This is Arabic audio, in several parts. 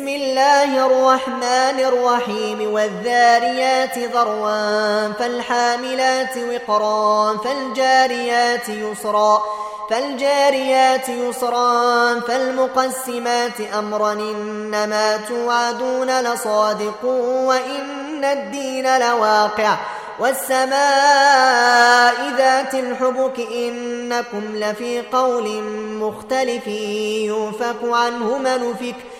بسم الله الرحمن الرحيم والذاريات ذروا فالحاملات وقرا فالجاريات يسرا فالجاريات يسرا فالمقسمات أمرا إنما توعدون لصادق وإن الدين لواقع والسماء ذات الحبك إنكم لفي قول مختلف يوفك عنه من فك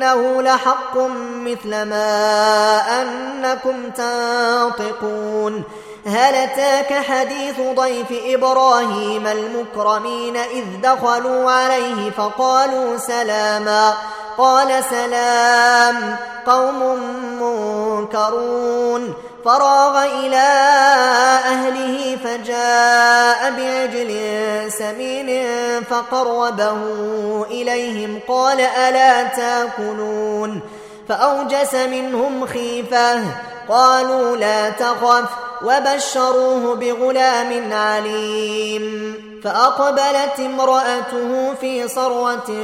إنه لحق مثل ما أنكم تنطقون. هل أتاك حديث ضيف إبراهيم المكرمين إذ دخلوا عليه فقالوا سلاما؟ قال سلام قوم منكرون. فراغ إلى أهله فجاء بعجل سمين فقربه إليهم قال ألا تأكلون؟ فأوجس منهم خيفة قالوا لا تخف وبشروه بغلام عليم. فأقبلت امرأته في صروة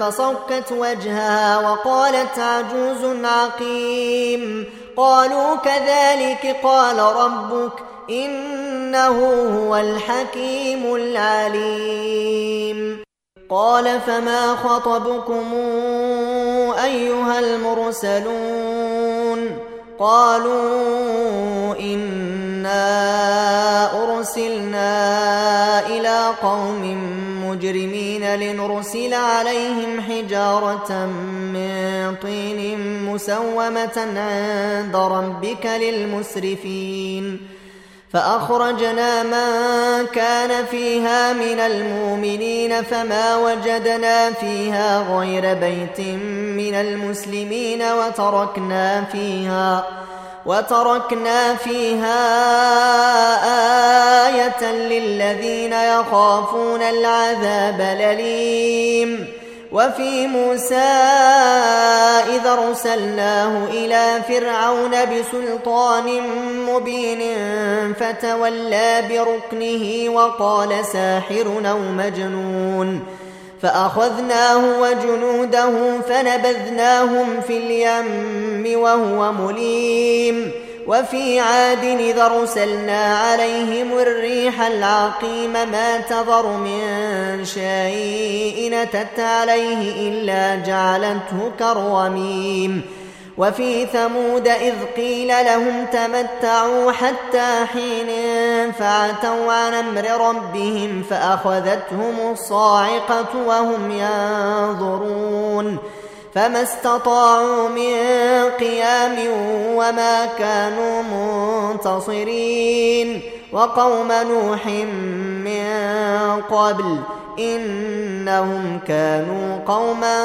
فصكت وجهها وقالت عجوز عقيم. قالوا كذلك قال ربك إنه هو الحكيم العليم. قال فما خطبكم أيها المرسلون؟ قالوا إنا أرسلنا إلى قوم مجرمين لنرسل عليهم حجارة من طين مسومة عند ربك للمسرفين. فأخرجنا من كان فيها من المؤمنين فما وجدنا فيها غير بيت من المسلمين وتركنا فيها وتركنا فيها للذين يخافون العذاب الأليم. وفي موسى إذا أرسلناه إلى فرعون بسلطان مبين فتولى بركنه وقال ساحر أو مجنون. فأخذناه وجنوده فنبذناهم في اليم وهو مليم. وفي عاد إذا أرسلنا عليهم الريح العقيم ما تذر من شيء أتت عليه إلا جعلته كالرميم وفي ثمود إذ قيل لهم تمتعوا حتى حين فعتوا عن أمر ربهم فأخذتهم الصاعقة وهم ينظرون فما استطاعوا من قيام وما كانوا منتصرين. وقوم نوح من قبل إنهم كانوا قوما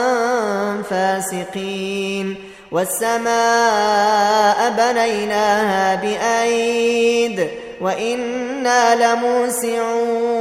فاسقين. والسماء بنيناها بأيد وإنا لموسعون.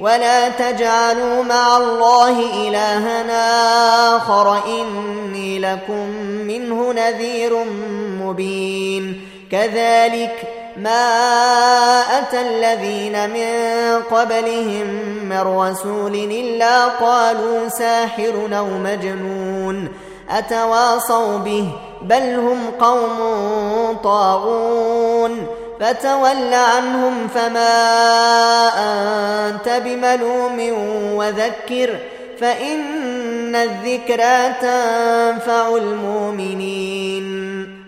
ولا تجعلوا مع الله إلهنا آخر إني لكم منه نذير مبين. كذلك ما أتى الذين من قبلهم من رسول إلا قالوا ساحر أو مجنون. أتواصوا به؟ بل هم قوم طاغون. فتول عنهم فما بملوم وذكر فإن الذكرى تنفع المؤمنين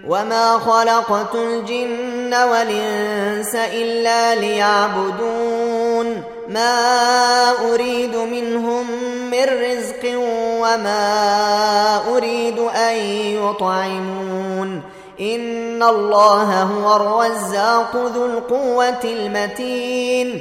وما خلقت الجن والإنس إلا ليعبدون ما أريد منهم من رزق وما أريد أن يطعمون إن الله هو الرزاق ذو القوة المتين